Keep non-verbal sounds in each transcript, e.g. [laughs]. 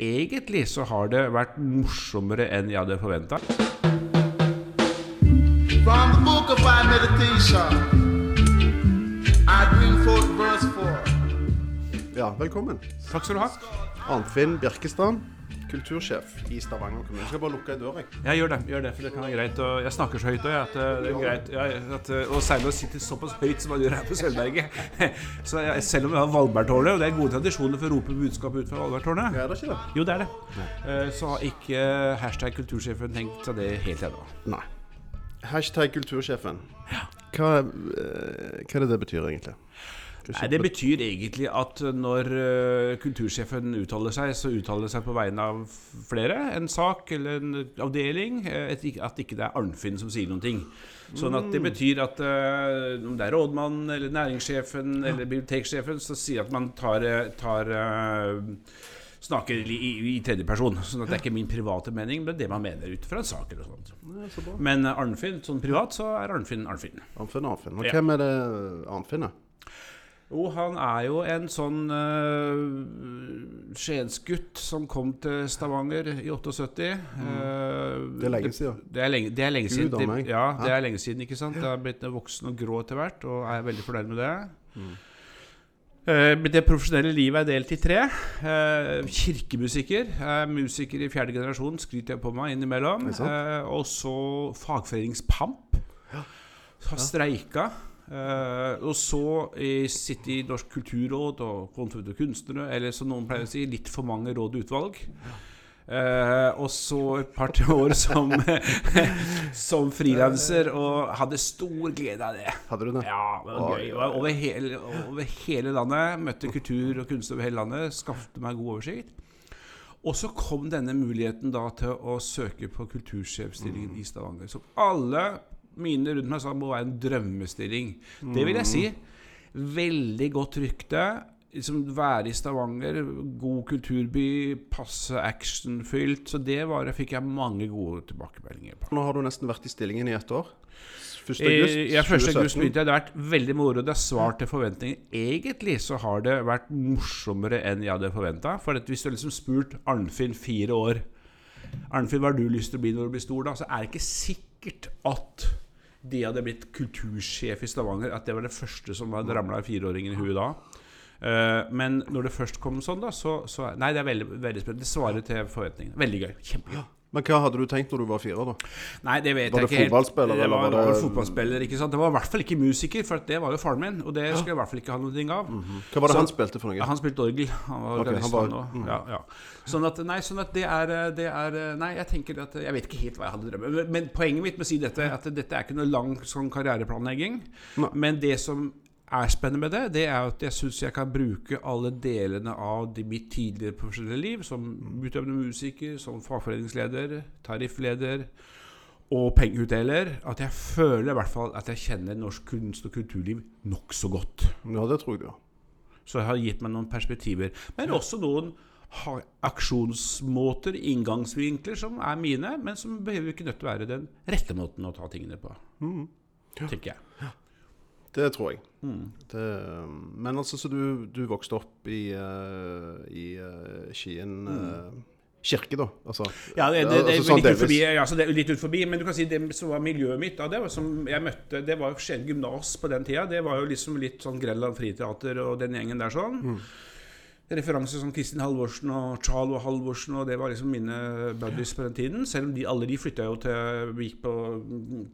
egentlig så har det vært morsommere enn jeg hadde forventa. From the book of our meditation, I bring forth verse 4. Ja, velkommen. Takk skal du ha. Arnfinn Bjerkestad, kultursjef i Stavanger kommune. Jeg skal bare lukke ei dør, jeg. Ja, gjør det. gjør det, for det kan være greit. Og jeg snakker så høyt òg, at eh, det er greit. Ja, at, eh, og særlig å sitte såpass høyt som man gjør her på Sølvberget. [laughs] Så jeg, selv om vi har Valbergtårnet, og det er gode tradisjoner for å rope budskap ut fra Valbergtårnet Ja, er det ikke det? Jo, det er det. Nei. Så har ikke hashtag kultursjefen tenkt seg det helt ennå. Nei. Hashtag kultursjefen. Hva, eh, hva er det det betyr, egentlig? Nei, Det betyr egentlig at når eh, kultursjefen uttaler seg, så uttaler det seg på vegne av flere. En sak eller en avdeling. eh, at ikke det er Arnfinn som sier noen ting. Sånn at det betyr at eh, om det er rådmannen eller næringssjefen eller biblioteksjefen, så sier at man tar, eh, tar eh, Snakker i, i, i tredje person. Sånn at det er ikke min private mening, men det man mener ut fra en sak. eller sånt. Ja. Men eh, Arnfinn, sånn privat, så er Arnfinn Arnfinn. Arnfinn, Arnfinn. Og Ja. hvem er det Arnfinn er? Jo, han er jo en sånn uh, skiensgutt som kom til Stavanger i 78. Uh, Det er lenge siden. Det er lenge, det er lenge siden. Det, ja, det er lenge siden, ikke sant? Jeg har blitt voksen og grå etter hvert, og er veldig fornøyd med det. Mm. Uh, det profesjonelle livet er delt i tre. Uh, kirkemusiker. er musiker i fjerde generasjon, skryter jeg på meg innimellom. Det? Eh, og så fagforeningspamp. Har streika. Eh, og så sitte i Norsk kulturråd og Kontoret kunstnere, eller som noen pleier å si, litt for mange råd og utvalg. Uh, og så et par-tre år som, [laughs] som frilanser, og hadde stor glede av det. Hadde du det? Ja, det var gøy. Og Over hele, over hele landet. Møtte kultur og kunst over hele landet. Skaffet meg god oversikt. Og så kom denne muligheten da til å søke på kultursjefstillingen i Stavanger. Som alle mine rundt meg sa må være en drømmestilling. Det vil jeg si. Veldig godt rykte. Liksom være i Stavanger, god kulturby, passe actionfylt. Så det var, fikk jeg mange gode tilbakemeldinger på. Nå har du nesten vært i stillingen i ett år. 1. august Eh, Ja, 1. august 2017. begynte jeg. Det har vært veldig moro. Det har svart til forventninger. Egentlig så har det vært morsommere enn jeg hadde forventa. For hvis du har liksom spurt Arnfinn fire år Arnfinn, hva har du lyst til å bli når du blir stor, da? Så er det ikke sikkert at de hadde blitt kultursjef i Stavanger. At det var det første som ramla fireåringen i huet da. Uh, men når det først kom sånn, da, så, så Nei, det er veldig, veldig spennende. Det svarer til forventningene. Veldig gøy. Kjempegøy. Men hva hadde du tenkt når du var fire, da? Nei, det vet Var jeg ikke helt. fotballspiller, Det eller var, var det fotballspiller, ikke sant? Det var i hvert fall ikke musiker, for det var jo faren min. Og det skulle jeg i hvert fall ikke ha noe av. Hva var det Så- han spilte for noe? Ja, han spilte orgel. Han var okay, han var- Mm. Ja, ja. Sånn at, nei, sånn at det er, det er Nei, jeg tenker at Jeg vet ikke helt hva jeg hadde drømt Men, poenget mitt med å si dette at dette er ikke noe lang sånn karriereplanlegging. Nei. Men det som er spennende med det, det er at jeg syns jeg kan bruke alle delene av det mitt tidligere profesjonelle liv, som utøvende musiker, som fagforeningsleder, tariffleder og pengeutdeler, at jeg føler i hvert fall at jeg kjenner norsk kunst- og kulturliv nokså godt. Ja, det tror jeg du. Så det har gitt meg noen perspektiver. Men også noen aksjonsmåter, inngangsvinkler, som er mine, men som behøver ikke nødt til å være den rette måten å ta tingene på. Tenker jeg. Det tror jeg. Det, men altså, så du, du vokste opp i, uh, i uh, Skien uh, kirke, da? Altså, Ja, det, det, altså, sånn litt ut forbi, ja, så det er litt ut forbi, men du kan si det som var miljøet mitt da, det var som jeg møtte, det var Skien gymnas på den tida. Det var jo liksom litt sånn Grenland Friteater og den gjengen der sånn. Mm. Referanser som Kristin Halvorsen og Charlo Halvorsen, og det var liksom mine buddies på den tiden. Selv om de, alle de flytta jo til Vi gikk på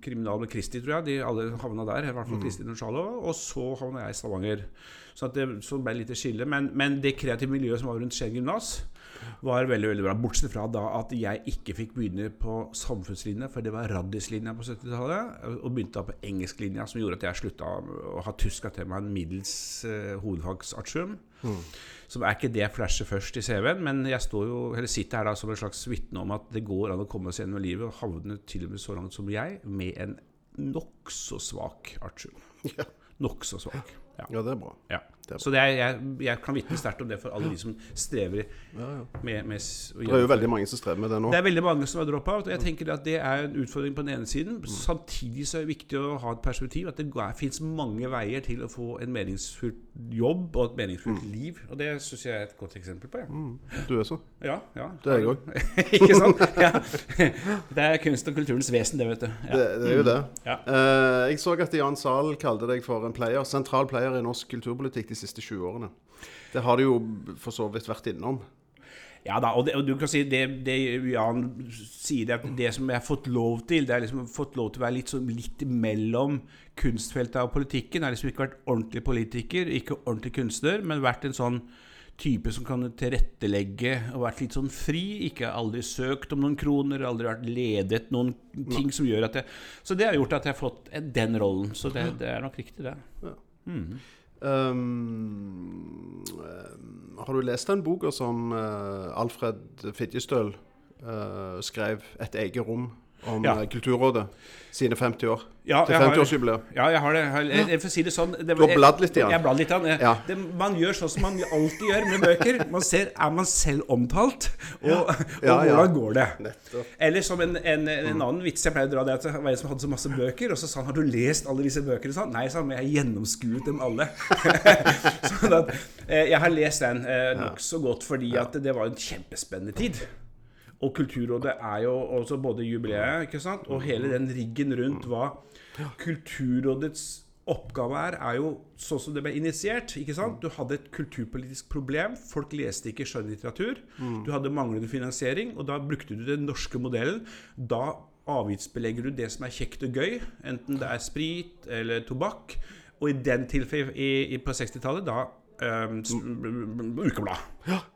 kriminal med Kristi, tror jeg. De alle havna der, i hvert Mm. fall Kristin og Charlo. Og så havna jeg i Stavanger. Så at det så ble litt skille. Men, men det kreative miljøet som var rundt Skien gymnas, var veldig veldig bra. Bortsett fra da at jeg ikke fikk begynne på samfunnslinja, for det var raddislinja på 70-tallet. Og begynte da på engelsklinja, som gjorde at jeg slutta å ha tyska til meg en middels uh, hovedfagsartium. Som er ikke det jeg flasher først i CV-en, men jeg står jo, eller sitter her da som en slags vitne om at det går an å komme seg gjennom livet og havne til og med så langt som jeg, med en nokså svak artium. [laughs] Ja. Nokså svak. Ja, det er bra. Ja. Det. Så det er, jeg, jeg kan vitne sterkt om det for alle de som strever med, med Det er jo veldig mange som strever med det nå. Det er veldig mange som har droppa ut. og Jeg tenker at Det er en utfordring på den ene siden. Samtidig så er det viktig å ha et perspektiv at det fins mange veier til å få en meningsfullt jobb og et meningsfullt liv. Og det syns jeg er et godt eksempel på. Ja, Du er så. ja, ja. Det er jeg òg. [laughs] Ikke sant? Ja. Det er kunst og kulturens vesen, det, vet du. Ja. Det, det er jo det. Ja. Uh, jeg så at Jan Zahl kalte deg for en player, sentral player i norsk kulturpolitikk de siste 20 årene. Det har det jo for så vidt vært innom. Ja da, og, det, og du kan si det, det Jan sier, det, at det som jeg har fått lov til, det er liksom fått lov til å være litt, sånn, litt mellom kunstfeltet og politikken. Jeg har liksom ikke vært ordentlig politiker, ikke ordentlig kunstner, men vært en sånn type som kan tilrettelegge og vært litt sånn fri. Ikke aldri søkt om noen kroner, aldri vært ledet noen ting som gjør at jeg Så det har gjort at jeg har fått den rollen. Så det, det er nok riktig, det. Um, um, har du lest den boka som eh, Alfred Fidjestøl uh, skrev, 'Et eget rom', om Ja. eh, Kulturrådet sine 50 år? Ja, til jeg har- 50-årsjubileum. Ja, jeg har det. Jeg, jeg, får si det sånn det, Du har bladd litt i den. Jeg bladd litt i den. Ja. Det, man gjør sånn som man alltid gjør med bøker. Man ser er man selv omtalt, og, og hvordan går det. Nettopp. Eller som en, en, en annen vits jeg pleier å dra, det at det var en som hadde så masse bøker, og så sa han 'Har du lest alle disse bøkene?' Sånn. Nei, sa han, men jeg har gjennomskuet dem alle. [laughs] sånn at, eh, jeg har lest den eh, nokså godt fordi at det var en kjempespennende tid. Og Kulturrådet er jo også både jubileet ikke sant? og hele den riggen rundt hva Kulturrådets oppgave er, er jo sånn som det ble initiert. ikke sant? Du hadde et kulturpolitisk problem. Folk leste ikke skjønnlitteratur. Du hadde manglende finansiering, og da brukte du den norske modellen. Da avgiftsbelegger du det som er kjekt og gøy, enten det er sprit eller tobakk. Og i den tilfelle i, i, på 60-tallet, da um, ukeblad.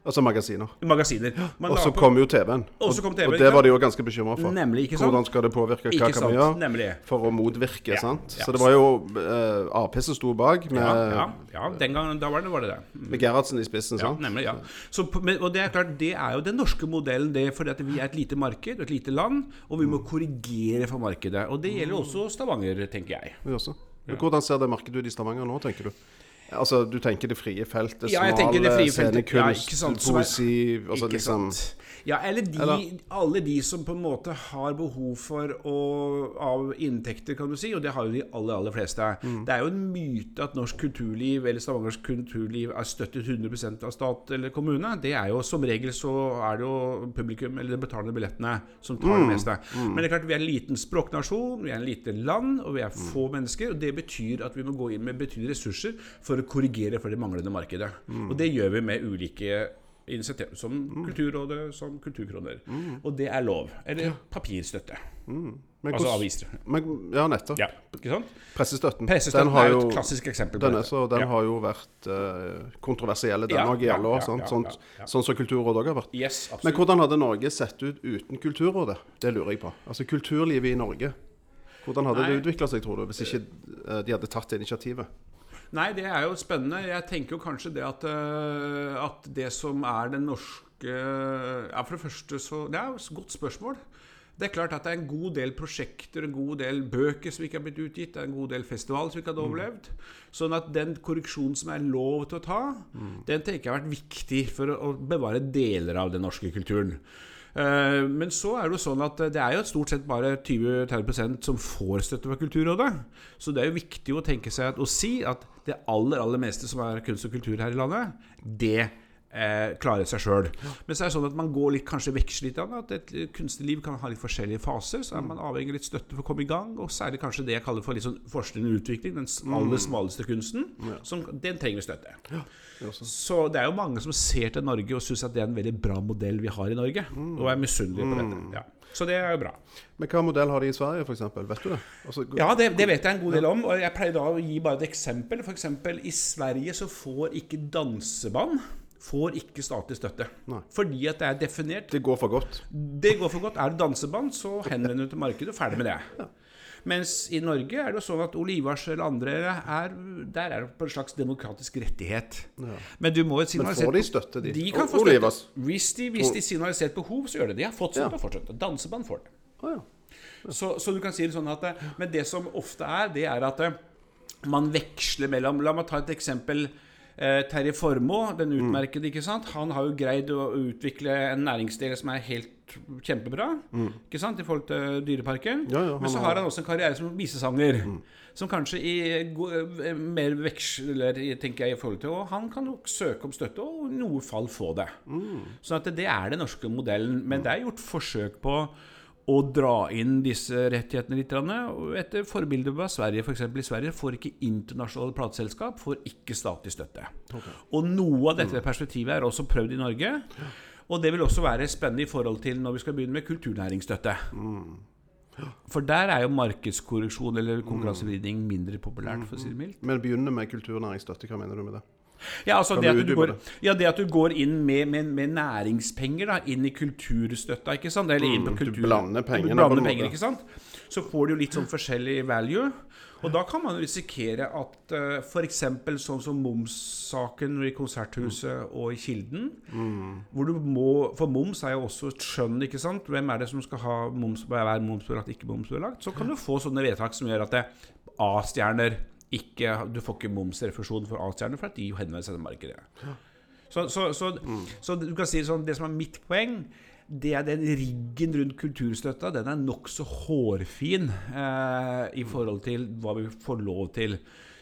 Altså magasiner. Magasiner. Og så kom jo TV-en. Og og det var de jo ganske bekymra for. Nemlig, ikke sant? Hvordan skal det påvirke hva kan vi gjøre for å motvirke? Ja, sant? ja. Så det var jo uh, Ap som sto bak, med, Ja, ja, ja, den gangen da var det var det det. Mm. med Gerhardsen i spissen. Ja, nemlig, ja. Så, men, og det er klart, det er jo den norske modellen, det, fordi at vi er et lite marked et lite land, og vi må korrigere for markedet. Og det gjelder også Stavanger, tenker jeg. Vi også. Men Hvordan ser det markedet ut i Stavanger nå, tenker du? Altså, Du tenker det frie feltet, Ja, frie feltet. scenekunst, poesi altså liksom sant? Ja, eller, de, Eller- alle de som på en måte har behov for å, av inntekter, kan du si, og det har jo de aller, aller fleste. Mm. Det er jo en myte at norsk kulturliv, eller Stavangers kulturliv, er støttet 100% av stat eller kommune. Det er jo Som regel så er det jo publikum, eller de betalende billettene, som tar Mm. det meste. Men det er klart, vi er en liten språknasjon, vi er en liten land, og vi er Mm. få mennesker. Og det betyr at vi må gå inn med betydelige ressurser for å korrigere for det manglende markedet. Mm. Og det gjør vi med ulike initiativ, som Kulturrådet, som Kulturkroner. Og det er lov. Eller papirstøtte. Men Altså aviser. Men, ja, nettopp. Ja? Pressestøtten. Pressestøtten den har er jo et klassisk eksempel på den, er, så, den Ja. har jo vært uh, kontroversiell, den òg, i ja, alle år. ja, ja, Sånn, ja, ja. som Kulturrådet òg har vært. Yes, Men hvordan hadde Norge sett ut uten Kulturrådet? Det lurer jeg på. Altså kulturlivet i Norge. Hvordan hadde det Nei. utvikla seg, tror du, hvis ikke eh, de hadde tatt initiativet? Nei, det er jo spennende. Jeg tenker jo kanskje det at, øh, at det som er den norske Ja, for det første så Det er jo et godt spørsmål. Det er klart at det er en god del prosjekter, en god del bøker som ikke har blitt utgitt, det er en god del festivaler som ikke hadde overlevd. Sånn at den korreksjonen som er lov til å ta, den tenker jeg har vært viktig for å bevare deler av den norske kulturen. Eh, men så er det jo sånn at det er jo stort sett bare 20-30% som får støtte fra Kulturrådet. Så det er jo viktig å tenke seg at, å si at det aller, aller meste som er kunst og kultur her i landet, det eh, klare seg sjøl. Men så er det sånn at man går litt, kanskje veksler litt an. At et kunstnerliv kan ha litt forskjellige faser. Så er man avhengig av litt støtte for å komme i gang. Og særlig kanskje det jeg kaller for litt sånn forskning og utvikling. Den aller smaleste kunsten. Som, den trenger støtte. Så det er jo mange som ser til Norge og syns at det er en veldig bra modell vi har i Norge. Og er misunnelige på dette. Ja. Så det er jo bra. Men hva modell har de i Sverige, f.eks.? Vet du det? Altså, Ja, det, det vet jeg en god del om. Og jeg pleier da å gi bare et eksempel. F.eks. i Sverige så får ikke danseband får ikke statlig støtte. Nei. Fordi at det er definert. Det går for godt. Det går for godt. Er det danseband, så henvender du til markedet og ferdig med det. Mens i Norge er det jo sånn at Olivars eller andre er, Der er det på en slags demokratisk rettighet. Men du må jo Men får de støtte, de? De kan få støtte. Olivas? Hvis de, hvis de signaliserer behov, så gjør de det. De har fått støtte Ja. og fortsatt. Danseband får det. Å, ja. Så, så du kan si det sånn at eh, Men det som ofte er, det er at eh, man veksler mellom La meg ta et eksempel. Eh, Terje Formoe, den Mm. utmerkede, ikke sant? han har jo greid å utvikle en næringsdel som er helt kjempebra. Ikke sant? I forhold til Dyreparken. Mm. Ja, ja, Men så har- han også en karriere som visesanger. Som kanskje i, eh, mer veksler, tenker jeg, i forhold til Og han kan jo søke om støtte, og i noe fall få det. Så at det er den norske modellen. Men det er gjort forsøk på å dra inn disse rettighetene litt. Etter forbilde fra Sverige. For I Sverige får ikke internasjonale plateselskap får ikke statlig støtte. Og noe av dette perspektivet er også prøvd i Norge. Og det vil også være spennende i forhold til når vi skal begynne med kulturnæringsstøtte. For der er jo markedskorreksjon eller konkurransevridning mindre populært, for å si det mildt. Men begynne med kulturnæringsstøtte. Hva mener du med det? Ja, altså det at, du går, ja, det at du går inn med, med, med næringspenger da, inn i kulturstøtta, ikke sant? Eller inn på kultur... du blander pengene du blander penger, ikke sant? Så får du jo litt sånn forskjellig value. Og da kan man risikere at uh, f.eks. sånn som momssaken i Konserthuset og i Kilden hvor du må, For moms er jo også et skjønn, ikke sant? Hvem er det som skal ha moms, være momsbelagt, ikke momsbelagt? Så kan du få sånne vedtak som gjør at det A-stjerner ikke Du får ikke momsrefusjon for A-stjerner for at de henvender seg til markedet. Så, så, så, så du kan si sånn, det som er mitt poeng, det er den riggen rundt kulturstøtta. Den er nokså hårfin eh, i forhold til hva vi får lov til.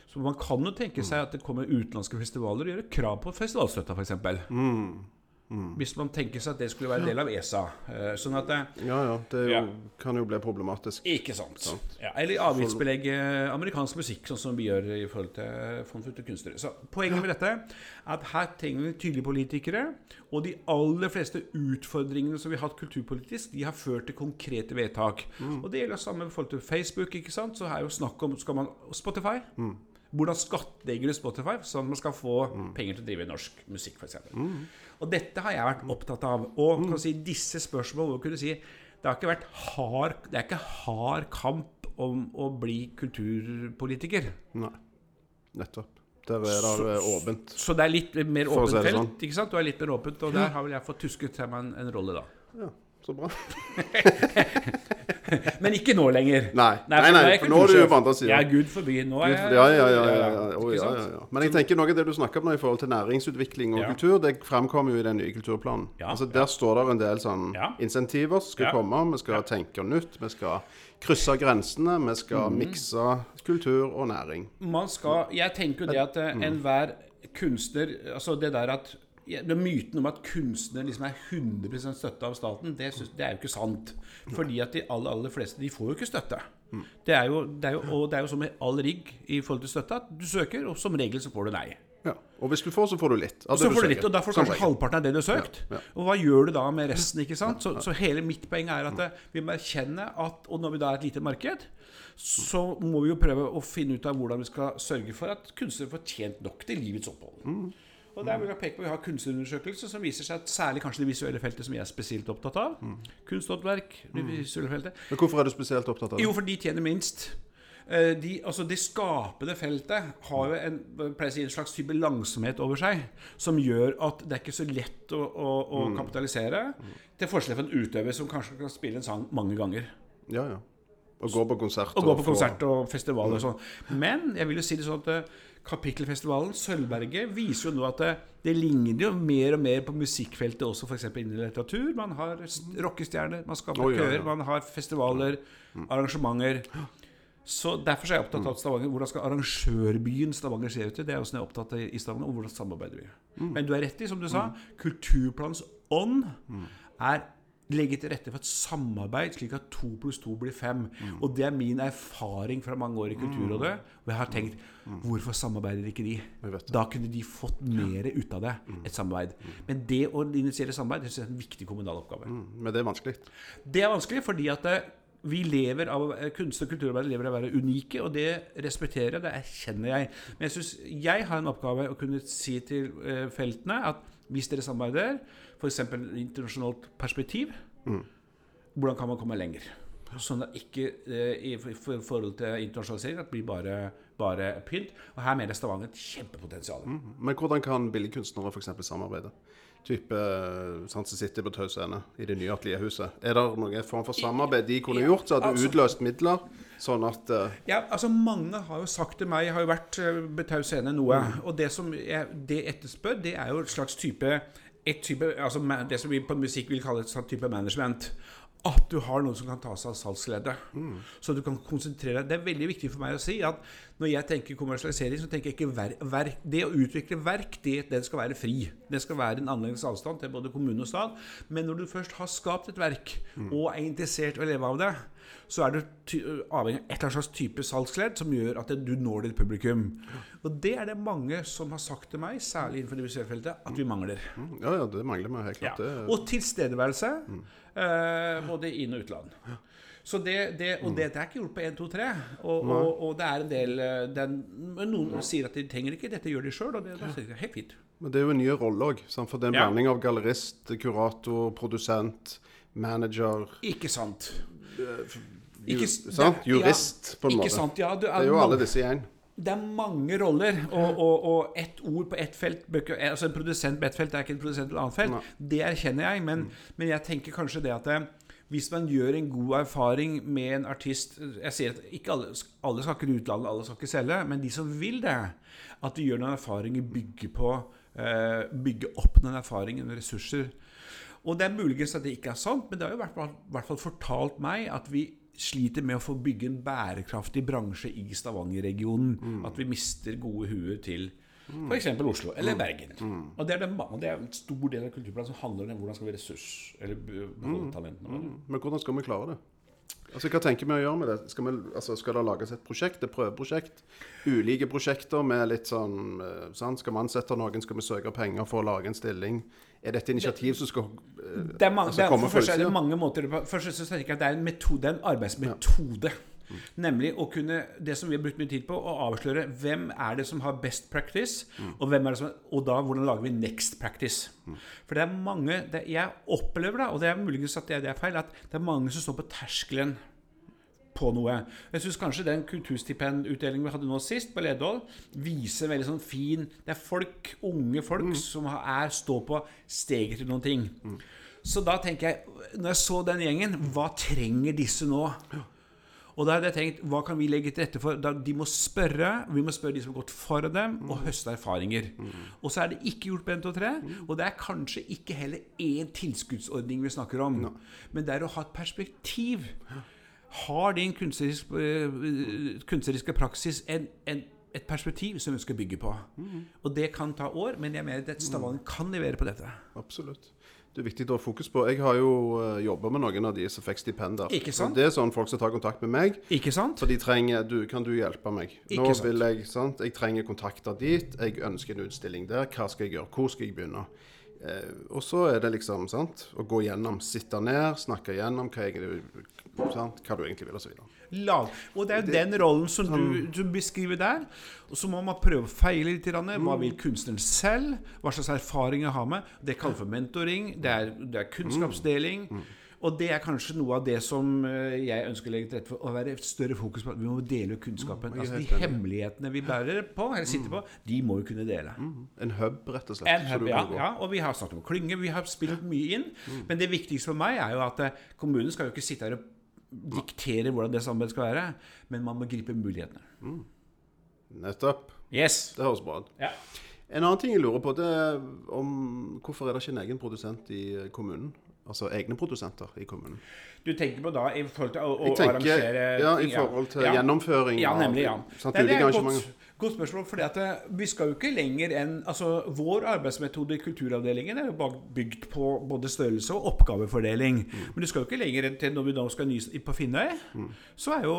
Så man kan jo tenke seg at det kommer utenlandske festivaler og gjør krav på festivalstøtta, f.eks. Hvis man tenker seg at det skulle være en del av ESA. Eh, sånn at det, Ja, ja. Det jo, Ja. kan jo bli problematisk. Ikke sant. Ja, eller avgiftsbelegge amerikansk musikk, sånn som vi gjør i forhold til Fond for kunstnere. Så Poenget med dette er at her trenger vi tydelige politikere. Og de aller fleste utfordringene som vi har hatt kulturpolitisk, de har ført til konkrete vedtak. Og det gjelder samme i forhold til Facebook. ikke sant? Så er jo snakk om skal man, Spotify. Hvordan skattlegger du Spotify, sånn at man skal få penger til å drive norsk musikk, f.eks. Og dette har jeg vært opptatt av. Og kan si, disse spørsmålene hvor kunne si det har ikke vært hard, det er ikke hard kamp om å bli kulturpolitiker. Nei. Nettopp. Der er det åpent. Så det er litt mer åpent si felt. sånn. ikke sant? Du er litt mer åpent, og der har vel jeg fått tusket meg en, en rolle, da. Ja, så bra. [laughs] [laughs] Men ikke nå lenger. Nei, nei, nei, nei, for nå er du på andre siden. Ja, gud forbi. Nå er jeg Ja, ja, ja. ja, ja, Å, ja, ja. Men jeg tenker noe av det du snakker om nå i forhold til næringsutvikling og kultur, det fremkommer jo i den nye kulturplanen. Altså Der står det en del sånn insentiver som skal komme. Vi skal tenke nytt. Vi skal krysse grensene. Vi skal mm. mikse kultur og næring. Man skal Jeg tenker jo det at eh, enhver kunstner Altså det der at ja, Myten om at kunstnere liksom er 100 støtta av staten, det, synes, det er jo ikke sant. Fordi at de aller, aller fleste de får jo ikke støtte. Det er jo, det er jo, og det er jo som med all rigg i forhold til støtte, at du søker, og som regel så får du nei. Ja. Og hvis du får, så får du litt. Så får du litt, og da får du kanskje regel. halvparten av det du har søkt. Ja, ja. Og hva gjør du da med resten? ikke sant? Så, så hele mitt poeng er at eh, vi må erkjenne at Og når vi da er et lite marked, så må vi jo prøve å finne ut av hvordan vi skal sørge for at kunstnere får tjent nok til livets opphold. Mm. Og der vil jeg peke på Vi har kunstnerundersøkelser som viser seg at særlig kanskje det visuelle feltet, som jeg er spesielt opptatt av, Mm. kunsthåndverk, det visuelle feltet, Men hvorfor er du spesielt opptatt av det? jo, for de tjener minst. Eh, De, altså Det skapende feltet har jo en, si, en slags type langsomhet over seg, som gjør at det er ikke så lett å, å, å kapitalisere. Til forskjell fra en utøver som kanskje kan spille en sang mange ganger. Ja, ja. Og gå på konsert. Og gå på konsert og festivaler og sånn. Men jeg vil jo si det sånn at eh, Kapittelfestivalen, Sølvberget, viser jo nå at det, det ligner jo mer og mer på musikkfeltet også, f.eks. innen litteratur. Man har rockestjerner, man skaper oh, ja, ja. køer, man har festivaler, arrangementer. Så Derfor er jeg opptatt av Stavanger. Hvordan skal arrangørbyen Stavanger se ut? i? Det er også noe jeg er opptatt av i Stavanger. Og hvordan samarbeider vi? Men du er rett i, som du sa, kulturplans ånd er legge til rette for et samarbeid, slik at to pluss to blir fem. Og det er min erfaring fra mange år i Kulturrådet. Og jeg har tenkt hvorfor samarbeider ikke de? Da kunne de fått mer ut av det. Et samarbeid. Men det å initiere samarbeid det er en viktig kommunal oppgave. Mm, Men det er vanskelig. Det er vanskelig fordi at eh, vi lever av eh, kunst- og kulturarbeid lever av å være unike, og det respekterer jeg, det erkjenner jeg. Men jeg syns jeg har en oppgave å kunne si til eh, feltene at hvis dere samarbeider, f.eks. internasjonalt perspektiv, hvordan kan man komme lenger? Sånn at ikke eh, i for- for- forhold til internasjonalisering at det blir bare, bare pynt. Og her mener Stavanger et kjempepotensial. Men hvordan kan billedkunstnere f.eks. samarbeide? Type Sanse City som sitter på Tau Scene i det nye atelierhuset. Er det noen form for samarbeid de kunne gjort, så hadde altså- utløst midler Sånn at uh... Ja, altså Mange har jo sagt til meg Jeg har jo vært på Tau Scene noe. Og det som jeg, det etterspør, det er jo et slags type, et type altså, Det som vi på musikk vil kalle et sånt type management. At du har noen som kan ta seg av salgsleddet. Så du kan konsentrere deg. Det er veldig viktig for meg å si at når jeg tenker kommersialisering, så tenker jeg ikke ver verk. Det å utvikle verk, det, det skal være fri. Det skal være en annerledes avstand til både kommune og stat. Men når du først har skapt et verk, og er interessert i å leve av det, så er du avhengig av et eller annet slags type salgsledd som gjør at du når ditt publikum. Og det er det mange som har sagt til meg, særlig innenfor det visuelle feltet, at vi mangler. Ja, ja, det mangler vi helt klart. Ja. Og tilstedeværelse, eh, både inn- og utland. Så det, det, og det, det er ikke gjort på 1, 2, 3. Og, og, og det er en del den, Noen sier at de trenger ikke, dette gjør de sjøl. Og det, det er helt fint. men det er jo en ny rolle òg. For det er en blanding av gallerist, kurator, produsent, manager Ikke sant? Ju, Ikke s- sant? Jurist, ja, på en måte. sant? Ja, Det er jo alle disse i én. Det er mange roller, og, og, og ett ord på ett felt bør Altså En produsent på ett felt er ikke en produsent på et annet felt. Nei. Det erkjenner jeg, men, men jeg tenker kanskje det at det, hvis man gjør en god erfaring med en artist Jeg sier at ikke alle, alle skal ikke utlandet, alle skal ikke selge, men de som vil det, at vi gjør noen erfaringer, bygger på Bygge opp noen erfaringer, og ressurser. Og det er muligens at det ikke er sant, men det har jo i hvert fall, fortalt meg at vi sliter med å få bygge en bærekraftig bransje i Stavanger-regionen. At vi mister gode huer til f.eks. Oslo eller Bergen. Og det er, det, og det er en stor del av kulturplanen som handler om hvordan skal vi ressurs, eller be- beholde talentene våre. Men hvordan skal vi klare det? Altså, Hva tenker vi å gjøre med det? Skal, vi, altså, skal det lages et prosjekt, et prøveprosjekt? Ulike prosjekter med litt sånn eh, sant? Skal vi ansette noen? Skal vi søke penger for å lage en stilling? Er dette initiativ som skal komme Det er, mange, altså, det er, for er det utsida? mange måter Først så tenker jeg at det er en metode, en arbeidsmetode. en arbeidsmetode. Nemlig å kunne Det som vi har brukt mye tid på, å avsløre hvem er det som har best practice, og, hvem er det som, og da hvordan lager vi next practice. For det er mange det, Jeg opplever da, og det er muligens at det, det er feil, at det er mange som står på terskelen på noe. Jeg syns kanskje den kulturstipendutdelingen vi hadde nå sist, på Ledvold, viser veldig sånn fin Det er folk, unge folk, som er, står på steget til noen ting. Så da tenker jeg, når jeg så den gjengen, hva trenger disse nå? Og da hadde jeg tenkt, hva kan vi legge til rette for? Da, de må spørre, vi må spørre de som har gått foran dem, og høste erfaringer. Og så er det ikke gjort på NTO3. og det er kanskje ikke heller én tilskuddsordning vi snakker om. Men det er å ha et perspektiv. Har din kunstnerisk, øh, kunstneriske praksis en, en, et perspektiv som vi skal bygge på? Og det kan ta år, men jeg mener at Stavanger kan levere på dette. Absolutt. Det er viktig å ha fokus på. Jeg har jo uh, jobba med noen av de som fikk stipender. Ikke sant? Det er sånn folk som tar kontakt med meg. Ikke sant? For de trenger du, Kan du hjelpe meg? Ikke Nå sant. vil jeg sant? Jeg trenger kontakter dit. Jeg ønsker en utstilling der. Hva skal jeg gjøre? Hvor skal jeg begynne? Eh, og så er det liksom sant? å gå gjennom, sitte ned, snakke gjennom hva, jeg, sant? hva du egentlig vil, osv. Lag. Og det er den rollen som du, du beskriver der. Og så må man prøve å feile litt. Hva vil kunstneren selv? Hva slags erfaringer har med? Det kalles for mentoring. Det er, det er kunnskapsdeling. Og det er kanskje noe av det som eh, jeg ønsker å legge til rette for. Å være større fokus på at vi må dele kunnskapen. Altså De hemmelighetene vi bærer på, eller sitter på, de må vi kunne dele. En hub, rett og slett. En hub, ja, ja, og vi har snakket om klynge, vi har spilt mye inn. Men det viktigste for meg er jo at eh, kommunen skal jo ikke sitte her og diktere hvordan det samarbeidet skal være, men man må gripe mulighetene. Nettopp. Yes. Det høres bra ut. Ja. En annen ting jeg lurer på, det er om hvorfor er det ikke en egen produsent i kommunen? Altså egne produsenter i kommunen. Du tenker på da i forhold til å, å tenker, arrangere ja, I forhold til Ja. gjennomføring Ja, nemlig. ja. sant, Nei, det ulike arrangementer. Godt, spørsmål. For vi skal jo ikke lenger enn altså Vår arbeidsmetode i Kulturavdelingen er jo bygd på både størrelse og oppgavefordeling. Mm. Men du skal jo ikke lenger enn til når vi da skal ny på Finnøy, så er jo,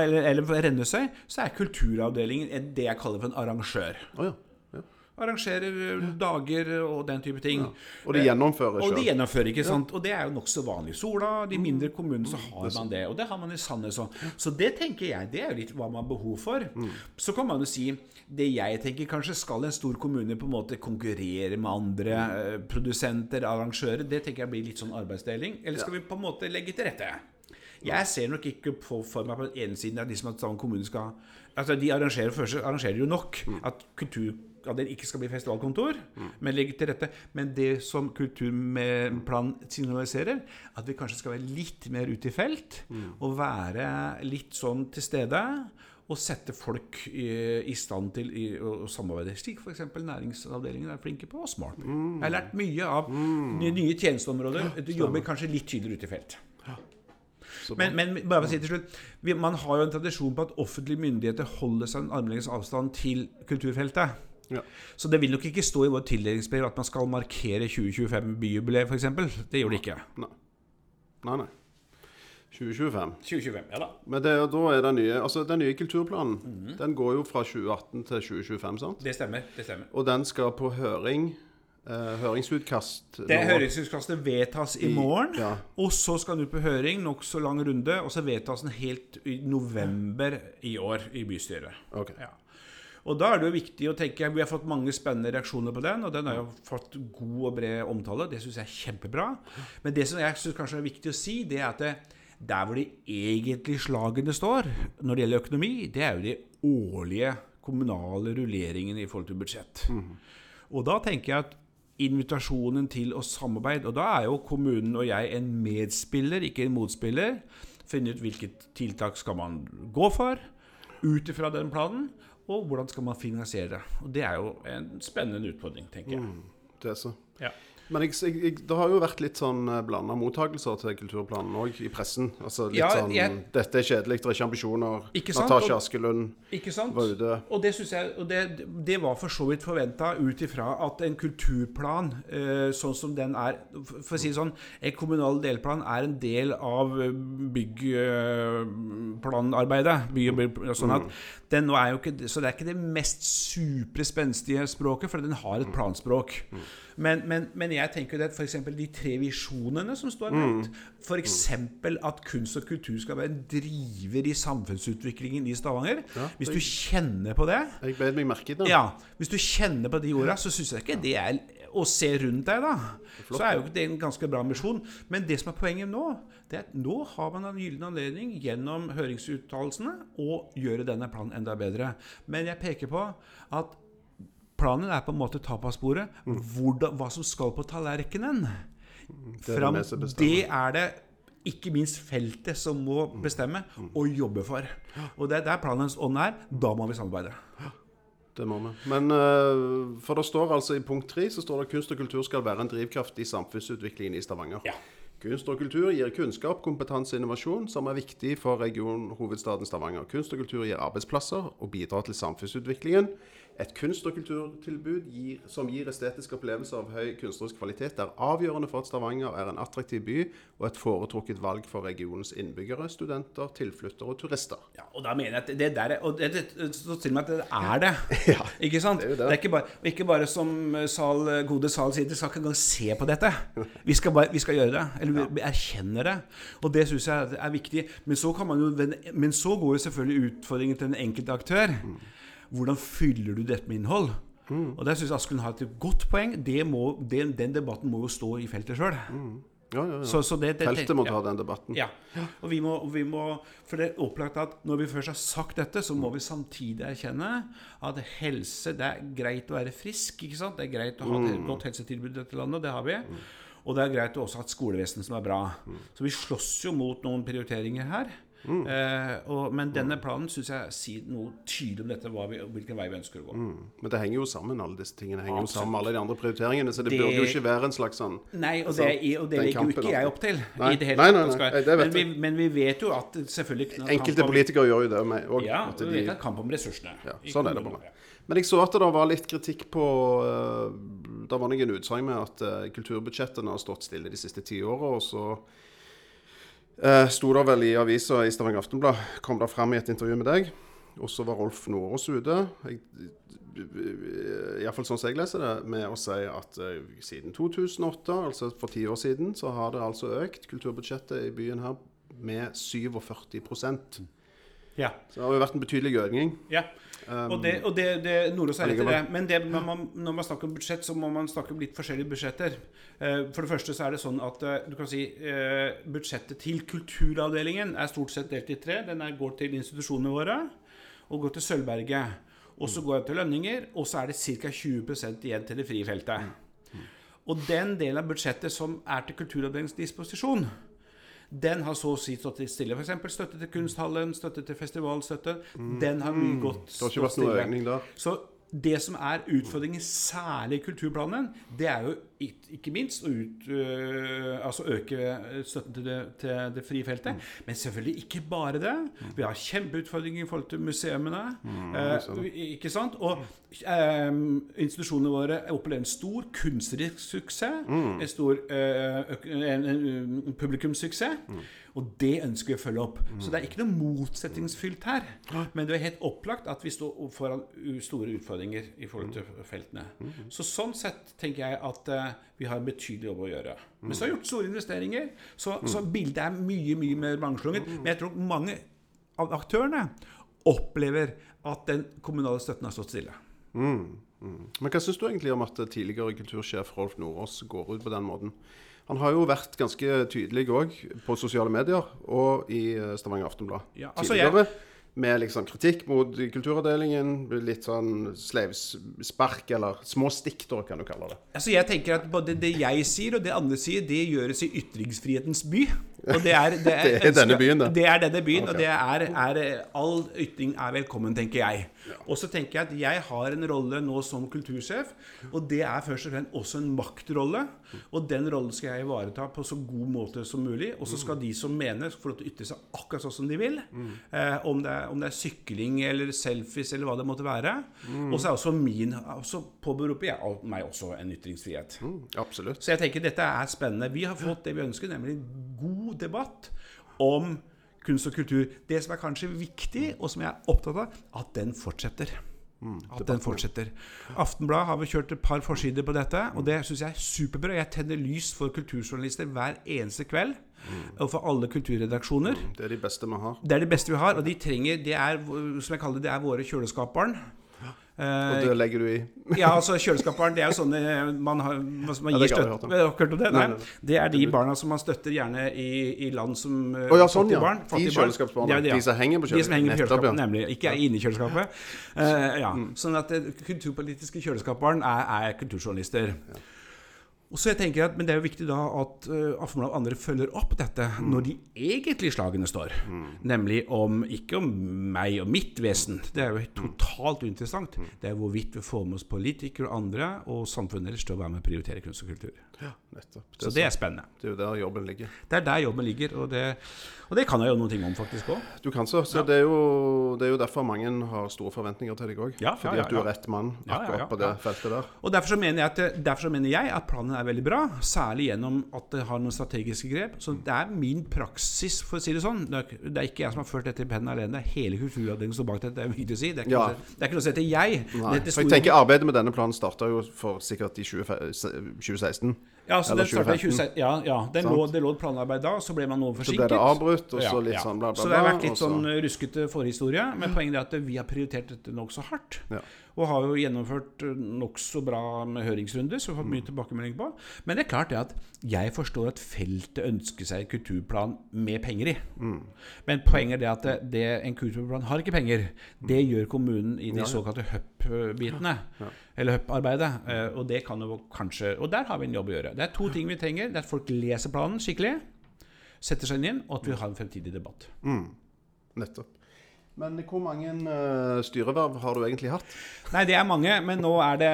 eller, eller Rennesøy, så er Kulturavdelingen det jeg kaller for en arrangør. Oh, ja. Arrangerer dager og den type ting. Og de gjennomfører Og de gjennomfører, ikke sant? Og det er jo nokså vanlig. Sola, de mindre kommunene, så har man det. Og det har man i Sandnes òg. Så det tenker jeg, det er jo litt hva man har behov for. Så kan man jo si Det jeg tenker kanskje skal en stor kommune på en måte konkurrere med andre eh, produsenter, arrangører, det tenker jeg blir litt sånn arbeidsdeling. Eller skal vi på en måte legge til rette? Jeg ser nok ikke på for meg på den ene siden at liksom at Stavanger kommune skal Altså De arrangerer, først, arrangerer jo nok. At kultur kulturavdeling ikke skal bli festivalkontor, men legge til rette. Men det som kulturplanen signaliserer, at vi kanskje skal være litt mer ute i felt. Og være litt sånn til stede. Og sette folk i, i stand til i, å, samarbeide, slik f.eks. næringsavdelingen er flinke på, og Smart. Jeg har lært mye av nye, nye tjenesteområder. Du jobber kanskje litt tydeligere ute i felt. Men, men bare for å si til slutt vi, Man har jo en tradisjon på at offentlige myndigheter holder seg en armlengdes avstand til kulturfeltet. Ja. Så det vil nok ikke stå i vår tildelingsbrev at man skal markere 2025 byjubileet, f.eks. Det gjør det ikke. Nei. Nei, nei. 2025. 2025, ja da. Men det, da er den nye, altså den nye kulturplanen Mhm. Den går jo fra 2018 til 2025, sant? Det stemmer. det stemmer. Og den skal på høring. Eh, høringsutkast Det Høringsutkastet vedtas i morgen. Ja. Og så skal den ut på høring, nokså lang runde, og så vedtas den helt i november i år i bystyret. Ok. Ja. Og da er det jo viktig å tenke Vi har fått mange spennende reaksjoner på den, og den har jo fått god og bred omtale. Det syns jeg er kjempebra. Men det som jeg syns kanskje er viktig å si, det er at det, der hvor de egentlig slagene står når det gjelder økonomi, det er jo de årlige kommunale rulleringene i forhold til budsjett. Og da tenker jeg at invitasjonen til å samarbeide Og da er jo kommunen og jeg en medspiller, ikke en motspiller. Finne ut hvilket tiltak skal man gå for ut ifra den planen, og hvordan skal man finansiere det. Og Det er jo en spennende utfordring, tenker jeg. Det er så. Ja. Men jeg, jeg, det har jo vært litt sånn blanda mottakelser til kulturplanen òg, i pressen. Altså litt Ja, sånn jeg- 'Dette er kjedelig, det er ikke ambisjoner'. Ikke sant? Natasja Askelund Ikke sant? var ute. Og det synes jeg Og det, det var for så vidt forventa ut ifra at en kulturplan, eh, sånn som den er For å si det sånn, en kommunal delplan er en del av eh, byggplanarbeidet. By, sånn at den nå er jo ikke, så det er ikke det mest supre spenstige språket, for den har et planspråk. Men, men, men jeg tenker at f.eks. de tre visjonene som står nevnt, f.eks. at kunst og kultur skal være en driver i samfunnsutviklingen i Stavanger Hvis du kjenner på det Jeg beit meg merke i det. ja, Hvis du kjenner på de orda, så syns jeg ikke det er å se rundt deg, da. Så er jo det en ganske bra misjon. Men det som er poenget nå, det er at nå har man en gyllen anledning gjennom høringsuttalelsene å gjøre denne planen enda bedre. Men jeg peker på at planen er på en måte tapasbordet. Mm. Hva som skal på tallerkenen. det er Fram, det, det er det ikke minst feltet som må bestemme og jobbe for. Og det er der planens ånd er. Da må vi samarbeide. Det må vi. Men eh, for det står altså i punkt tre så står det at kunst og kultur skal være en drivkraft i samfunnsutviklingen i Stavanger. Ja. Kunst og kultur gir kunnskap, kompetanse og innovasjon som er viktig for regionhovedstaden Stavanger. Kunst og kultur gir arbeidsplasser og bidrar til samfunnsutviklingen. Et kunst- og kulturtilbud gir, som gir estetiske opplevelser av høy kunstnerisk kvalitet, er avgjørende for at Stavanger er en attraktiv by og et foretrukket valg for regionens innbyggere, studenter, tilflyttere og turister. Ja, og da mener jeg at det der er, Og det, det står til og med at det er det. [laughs] ikke sant? det er det. er ikke bare, ikke bare som Sal, gode Sal sier, dere skal ikke engang se på dette. Vi skal, bare, vi skal gjøre det. Eller vi, vi erkjenner det. Og det syns jeg er viktig. Men så, kan man jo, men så går jo selvfølgelig utfordringen til den enkelte aktør. Hvordan fyller du dette med innhold? Og der syns jeg Askelund har et godt poeng. Det må, den, den debatten må jo stå i feltet sjøl. Ja, ja, ja. Så, så det, det, Feltet må ta den debatten. Ja. Og vi må, vi må For det er opplagt at når vi først har sagt dette, så må vi samtidig erkjenne at helse Det er greit å være frisk, ikke sant? Det er greit å ha et godt helsetilbud i dette landet, det har vi. Og det er greit å også ha et skolevesen som er bra. Så vi slåss jo mot noen prioriteringer her. Eh, og, men denne planen syns jeg sier noe tydelig om dette, vi, hvilken vei vi ønsker å gå. Men det henger jo sammen, alle disse tingene henger jo sammen alle de andre prioriteringene. Så det, Det- burde jo ikke være en slags sånn Nei, og Altså, det, og det legger jo ikke jeg opp til. Nei. I det hele Nei, nei, skal- nei, men, vi, men vi vet jo at selvfølgelig Enkelte kamp om- politikere gjør jo det med òg. Ja, at vi vet at kamp om ressursene. Ja, sånn er det bare. Men jeg så at det var litt kritikk på uh, Det var noen utsagn med at uh, kulturbudsjettene har stått stille de siste ti åra. Og så uh, sto det vel i avisa i Stavanger Aftenblad, kom det fram i et intervju med deg. Og så var Rolf Nordås ute, iallfall sånn som jeg leser det, med å si at eh, siden 2008, altså for ti år siden, så har det altså økt kulturbudsjettet i byen her med 47 Så det har jo vært en betydelig økning. Ja. og det, og det, det Nordås er rett i det. Men det, når, man, når man snakker om budsjett, så må man snakke om litt forskjellige budsjetter. Eh, for det første så er det sånn at eh, du kan si eh, budsjettet til kulturavdelingen er stort sett delt i tre. Den er, går til institusjonene våre og går til Sølvberget. og så går den til lønninger, og så er det ca. 20 igjen til det frie feltet. Og den delen av budsjettet som er til Kulturavdelingens disposisjon, den har så å si stått stille. F.eks. støtte til Kunsthallen, støtte til festivalstøtte. Den har mye gått Det har ikke vært noe økning der. Så det som er utfordringen, særlig i kulturplanen, det er jo ikke minst å ut, øh, altså øke støtten til det, til det frie feltet. Men selvfølgelig ikke bare det. Vi har kjempeutfordringer i forhold til museumene. eh, ikke sant? Og eh, institusjonene våre opplever en stor kunstnerisk suksess. En stor øh, publikumssuksess. Og det ønsker vi å følge opp. Så det er ikke noe motsetningsfylt her. Men det er helt opplagt at vi står foran store utfordringer i forhold til feltene. Så sånn sett tenker jeg at eh, vi har en betydelig jobb å gjøre. Men så har vi gjort store investeringer, så, så bildet er mye, mye mer mangslungent. Men jeg tror mange av aktørene opplever at den kommunale støtten har stått stille. Men hva syns du egentlig om at tidligere kultursjef Rolf Nordås går ut på den måten? Han har jo vært ganske tydelig òg på sosiale medier og i eh, Stavanger Aftenblad Ja, altså jeg- tidligere. Med liksom kritikk mot kulturavdelingen. Litt sånn sleivspark, eller små stikk, kan du kalle det. Altså jeg tenker at Både det jeg sier og det andre sier, det gjøres i ytringsfrihetens by. Og det er, det er, [laughs] Det er denne byen, da. Det er denne byen, okay. og det er, er All ytring er velkommen, tenker jeg. Og så tenker jeg at jeg har en rolle nå som kultursjef, og det er først og fremst også en maktrolle. Og den rollen skal jeg ivareta på så god måte som mulig. Og så skal de som mener, få lov til å ytre seg akkurat sånn som de vil. Eh, om, det er, om det er sykling eller selfies eller hva det måtte være. Og så er også min Så påberoper jeg meg også en ytringsfrihet. Mm, absolutt. Så jeg tenker dette er spennende. Vi har fått det vi ønsker, nemlig en god debatt om kunst og kultur. Det som er kanskje viktig, og som jeg er opptatt av, at den fortsetter. At den fortsetter. Aftenbladet har vi kjørt et par forsider på dette, og det syns jeg er superbra. Jeg tenner lys for kulturjournalister hver eneste kveld. Og for alle kulturredaksjoner. Det er de beste vi har. Det er de beste vi har, og de trenger Det er, som jeg kaller det, det er våre kjøleskapbarn. Eh, Og det legger du i. [laughs] ja, altså kjøleskapsbarn. det er jo sånne man, har, man gir det støtte. Har dere hørt om det? Nei, Nei, nei. Det er de barna som man støtter gjerne i, i land som Å ja, sånn, ja. barn. De fattige barn. kjøleskapsbarna. De, ja. De som henger på De som henger på kjøleskapet. kjøleskapet, Nettopp, ja. nemlig. Ikke er inni kjøleskapet. Uh, ja. Sånn at kulturpolitiske kjøleskapsbarn er, er kulturjournalister. Og så jeg tenker at, Men det er jo viktig da at uh, Aftenbladet og andre følger opp dette når de egentlig slagene står. Nemlig om ikke om meg og mitt vesen. Det er jo totalt uinteressant. Det er hvorvidt vi får med oss politikere og andre og samfunnet ellers til å være med og prioritere kunst og kultur. Ja, nettopp. Det, Så det er spennende. det er jo der jobben ligger. Det er der jobben ligger, og det, og det kan jeg jo noen ting om faktisk òg. Du kan så. så det, er jo, det er jo derfor mange har store forventninger til deg òg. Ja, ja, Fordi ja, at du er rett mann Ja, ja, akkurat ja, på det feltet der. Og derfor så, mener jeg at, derfor så mener jeg at planen er veldig bra, særlig gjennom at det har noen strategiske grep. Så det er min praksis, for å si det sånn. Det er, ikke jeg som har ført dette i pennen alene, det er hele kulturavdelingen som står bak dette. Det er viktig å si. Det er ikke, Ja. noe, det er ikke noe som heter jeg. Nei. For jeg tenker Arbeidet med denne planen starta jo for sikkert i 20, 2016. ja, så det den startet i 2015. 2016. Ja, ja den lå, det lå et planarbeid da, så ble man noe Så ble det avbrutt, og så litt ja. sånn bla, bla, bla. Så det har vært litt sånn ruskete forhistorie. Men poenget er at vi har prioritert dette nokså hardt. Ja. Og har jo gjennomført uh, nokså bra med høringsrunder, så vi har fått mye tilbakemelding på. Men det er klart det at jeg forstår at feltet ønsker seg en kulturplan med penger i. Men poenget er det at det, det, en kulturplan har ikke penger. Det gjør kommunen i de såkalte HUP-bitene. Eller HUP-arbeidet. Eh, Og det kan jo kanskje Og der har vi en jobb å gjøre. Det er to ting vi trenger. Det er at folk leser planen skikkelig, setter seg inn, og at vi har en fremtidig debatt. Nettopp. Men hvor mange uh, styreverv har du egentlig hatt? Nei, det er mange, men nå er det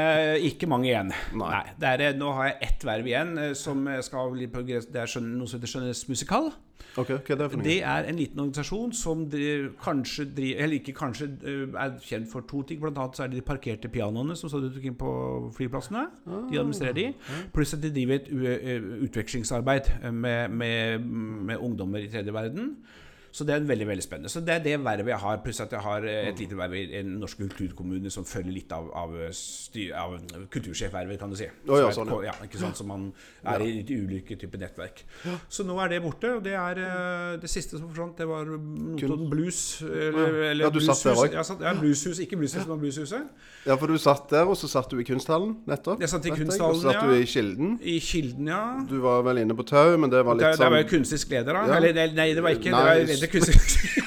ikke mange igjen. Nei. det er, eh, nå har jeg ett verv igjen, eh, som skal bli på Det er noe som heter Skjønnes Musikal. Ok, Hva er det for noe? Det er en liten organisasjon som driver, kanskje driver, eller ikke kanskje, er kjent for to ting. Blant annet så er det de parkerte pianoene som står inn på flyplassene. De administrerer de. Pluss at de driver et utvekslingsarbeid med, med, med ungdommer i tredje verden. Så det er veldig veldig spennende. Så Det er det vervet jeg har. Pluss at jeg har eh, et lite verv i en norsk kulturkommune som følger litt av, av, av kultursjefvervet, kan du si. Oh, ja, sånn, ja. ja. Ikke sant, som man er i litt ulike typer nettverk. Så nå er det borte. Og det er eh, det siste som forsvant, det var Notodden Blues. Eller, eller Ja, du satt der òg? Ja, satt, ja, blueshus. Ikke Blueshuset, men Blueshuset. Ja, for du satt der, og så satt du i kunsthallen nettopp. Jeg satt i kunsthallen, kunsthallen, Og så satt du i Kilden. I Kilden, ja. Du var vel inne på tau, men det var litt sånn der var sånn jeg kunstisk leder, da. Ja. Eller nei, det var ikke Nei, det. Var, det kunstisk. [laughs]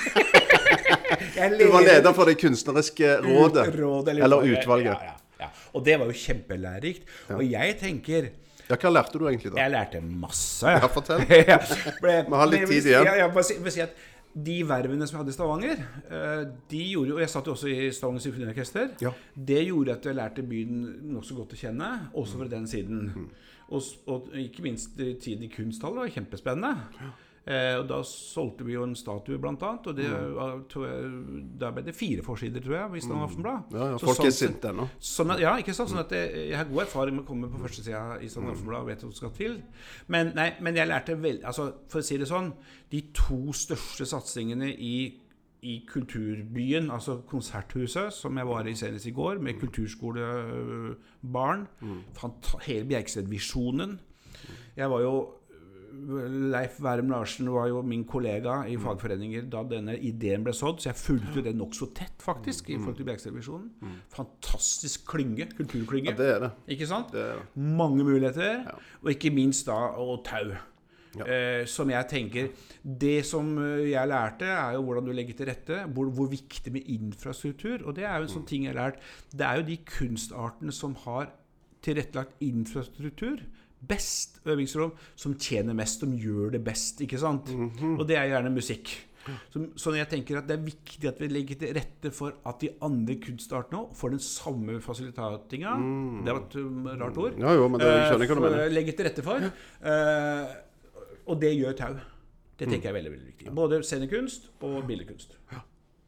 Du var leder- for det kunstneriske rådet. Råd Eller utvalget. Ja, ja, ja. Og det var jo kjempelærerikt. Og jeg tenker Ja, hva lærte du egentlig da? Jeg lærte masse. Ja, fortell. [laughs] ja. Vi har litt tid igjen. Ja, jeg bare si, vil si at de vervene som jeg hadde i Stavanger, eh, de gjorde jo Jeg satt jo også i Stavanger Symfoniorkester. Ja. Det gjorde at jeg lærte byen nokså godt å kjenne, også fra den siden. Mm. Og, og ikke minst tiden i kunsthallen var kjempespennende. Eh, og da solgte vi jo en statue, blant annet. Og det, Mm. tror jeg, da ble det fire forsider, tror jeg, i Stavanger Aftenblad. Ja, ja, folk sånn er sett- sinte ennå. Sånn ja, ikke sant? Sånn at jeg, jeg har god erfaring med å komme på førstesida i Stavanger Aftenblad og vet hva som skal til. Men, nei, men jeg lærte vel Altså, for å si det sånn De to største satsingene i, i kulturbyen, altså Konserthuset, som jeg var i senest i går, med kulturskolebarn Mm. Hele Bjerkstedvisjonen. Jeg var jo Leif Wærum Larsen var jo min kollega Mm. i fagforeninger da denne ideen ble sådd, så jeg fulgte det nokså tett, faktisk, i forhold til Bjerkstedvisjonen. Fantastisk klynge, kulturklynge. Mm. Ja, det er det. Ikke sant? det, det. Mange muligheter, og ikke minst da og tau. Eh, som jeg tenker Det som eh, jeg lærte, er jo hvordan du legger til rette. Hvor, hvor viktig med infrastruktur. Og det er jo en sånn ting jeg har lært. Det er jo de kunstartene som har tilrettelagt infrastruktur best øvingsrom, som tjener mest, som gjør det best. ikke sant? Og det er gjerne musikk. Så, så jeg tenker at det er viktig at vi legger til rette for at de andre kunstartene får den samme fasilitatinga. Det var et um, rart ord. Ja, jo, men det, skjønner hva du Eh, mener. Legger til rette for. Uh, og det gjør Tau. Det tenker jeg er veldig veldig viktig. Både scenekunst og billedkunst.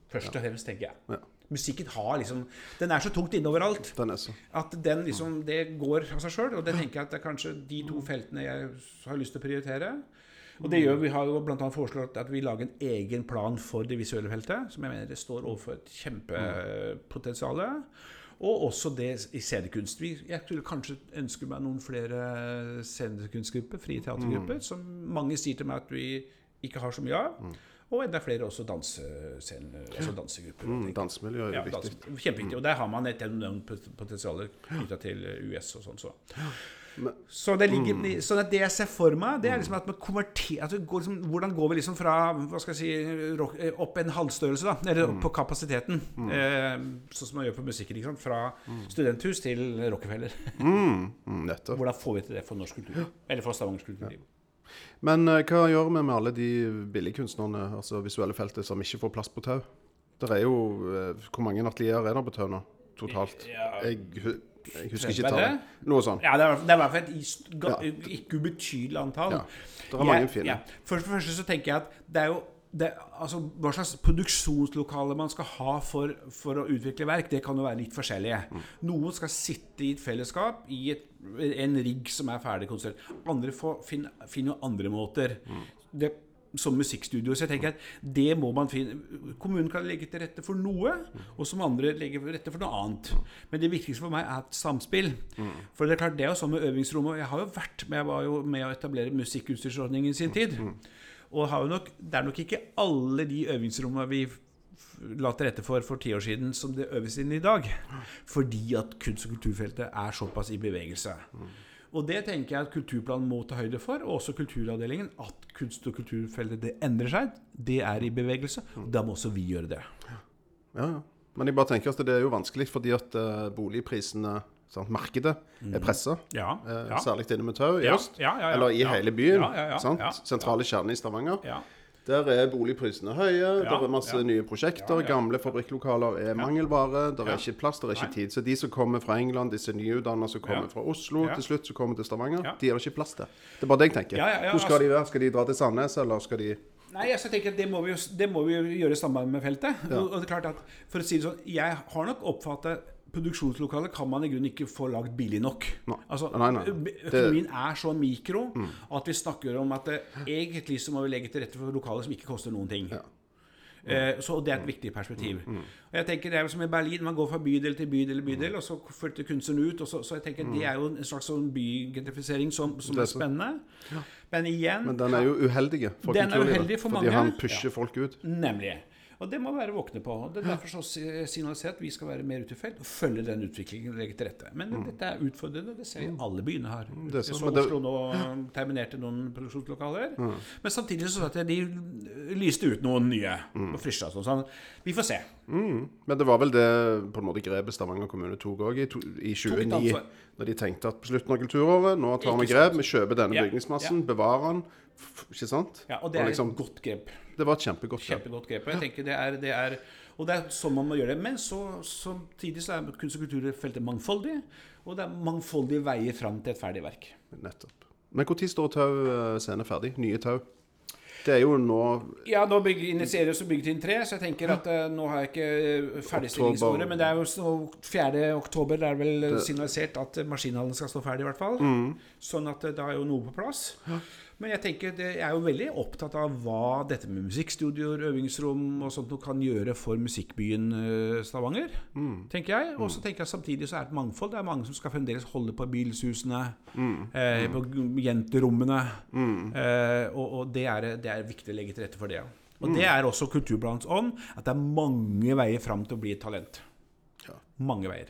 Først og fremst, tenker jeg. Ja. Musikken har liksom Den er så tungt inne overalt er at den liksom det går av seg sjøl. Og det tenker jeg at det er kanskje de to feltene jeg har lyst til å prioritere. Og det gjør Vi har jo bl.a. foreslått at vi lager en egen plan for det visuelle feltet, som jeg mener det står overfor et kjempepotensial. Og også det i scenekunst. Jeg skulle kanskje ønske meg noen flere scenekunstgrupper, frie teatergrupper, som mange sier til meg at vi ikke har så mye av. Og enda flere også dansescener, altså dansegrupper. Mm, dansemiljø er Ja, viktig. dans- kjempeviktig. Og der har man et enormt pot- potensial knytta til US og sånn. Så. Så, det ligger, Mm. at det jeg ser for meg, det er liksom at man konverterer altså går liksom, Hvordan går vi liksom fra hva skal jeg si, rock, eh, opp en halvstørrelse, da? Eller Mm. opp på kapasiteten. Eh, sånn som man gjør på musikken. Ikke sant? Fra studenthus til Rockefeller. Mm, mm. Hvordan får vi til det for norsk kultur? Eller for Stavangers kulturliv? Men eh, hva gjør vi med alle de billigkunstnerne, altså visuelle feltet, som ikke får plass på tau? Det er jo eh, Hvor mange atelierer er det på tau nå, totalt? Jeg, jeg husker ikke tallet. Noe sånt. Ja, det er, det i hvert fall et ikke ubetydelig antall. Ja, det er mange fine. ja. Først og fremst så tenker jeg at det er jo det, altså, Hva slags produksjonslokale man skal ha for, for å utvikle verk, det kan jo være litt forskjellige. Mm. Noen skal sitte i et fellesskap i et, en rigg som er ferdig konstruert. Andre får, finner, jo andre måter. Mm. Det, som musikkstudio. Så jeg tenker at det må man finne Kommunen kan legge til rette for noe, og som andre legger til rette for noe annet. Men det viktigste for meg er et samspill. For det er klart, det er jo sånn med øvingsrom. Og jeg har jo vært med, jeg var jo med å etablere musikkutstyrsordningen i sin tid. Og nok, det er nok ikke alle de øvingsrommene vi la til rette for for ti år siden, som det øves inn i dag. Fordi at kunst- og kulturfeltet er såpass i bevegelse. Og det tenker jeg at kulturplanen må ta høyde for, og også kulturavdelingen. At kunst- og kulturfeltet det endrer seg. Det er i bevegelse. Da må også vi gjøre det. Ja, ja. Men jeg bare tenker at det er jo vanskelig fordi at eh, boligprisene sant, Markedet er pressa. Ja, Eh, ja. Særlig inne med Tau i Ja, øst. ja, ja, ja. Eller i Ja. hele byen. Ja, ja, ja, sant? ja. Sentrale kjerne i Stavanger. ja. Der er boligprisene høye, der er masse ja. nye prosjekter, Ja, ja. gamle fabrikklokaler er mangelvare, der Ja. er ikke plass, der er ikke tid. Så de som kommer fra England, disse nyutdannede som kommer Ja. fra Oslo Ja. til slutt, som kommer til Stavanger, Ja. de er det ikke plass til. Det er bare det jeg tenker. Ja, ja, ja, Hvor skal altså- de være? Skal de dra til Sandnes, eller skal de Nei, altså, jeg tenker at det må vi jo, det må vi gjøre i samarbeid med feltet. Og, og det er klart at, for å si det sånn, Jeg har nok oppfattet produksjonslokalet kan man i grunnen ikke få lagd billig nok. Nei. Altså, Nei, nei. Økonomien er så mikro at vi snakker om at det, egentlig så må vi legge til rette for lokaler som ikke koster noen ting. Eh, så Det er et viktig perspektiv. Og jeg tenker Det er som i Berlin. Man går fra bydel til bydel, til bydel og så flytter kunstneren ut. Og så, så jeg tenker Det er jo en slags sånn bygentrifisering som, som Det er spennende. Men igjen Men den er jo uheldig for Den er uheldig for fordi mange. han pusher folk ut. Nemlig. Og det må være våkne på. og det er Derfor så signalisert at vi skal være mer ute i felt og følge den utviklingen og legge til rette. Men dette er utfordrende. Det ser vi alle byene har. Mm. det Jeg sant, så men det- Oslo nå terminerte noen produksjonslokaler. Men samtidig så at de lyste ut noen nye Mm. og frisja sånn. sånn. Vi får se. Men det var vel det på en måte grepet Stavanger kommune tok òg i, i 2009. Da Når de tenkte at på slutten av kulturåret nå tar vi grep, vi kjøper denne Ja, bygningsmassen, bevarer den. Ikke sant? Ja, og det er liksom, et godt grep. det var et kjempegodt grep. Kjempegodt grep. og Jeg tenker det er, det er og det er sånn man må gjøre det. Men så, samtidig så er kunst- og kulturfeltet mangfoldig. Og det er mangfoldige veier fram til et ferdig verk. Nettopp. Men når står Tau eh, scene ferdig? Nye Tau? Det er jo nå Ja, nå bygger, initieres og byggetrinn tre, så jeg tenker at uh, nå har jeg ikke eh, ferdigstillingsåret. Men det er jo så 4. oktober det er vel det. signalisert at maskinhallen skal stå ferdig, i hvert fall. Mm. Sånn at da er jo noe på plass. Men jeg tenker, jeg er jo veldig opptatt av hva dette med musikkstudioer, øvingsrom og sånt noe kan gjøre for musikkbyen eh, Stavanger. Mm. tenker jeg. Og så tenker jeg samtidig så er det et mangfold. Det er mange som skal fremdeles holde på bilshusene, Mm. eh, på jenterommene. jenterommene. Eh, og og det, er, det er viktig å legge til rette for det. Og Mm. det er også kulturbladets ånd, at det er mange veier fram til å bli et talent. Ja. Mange veier.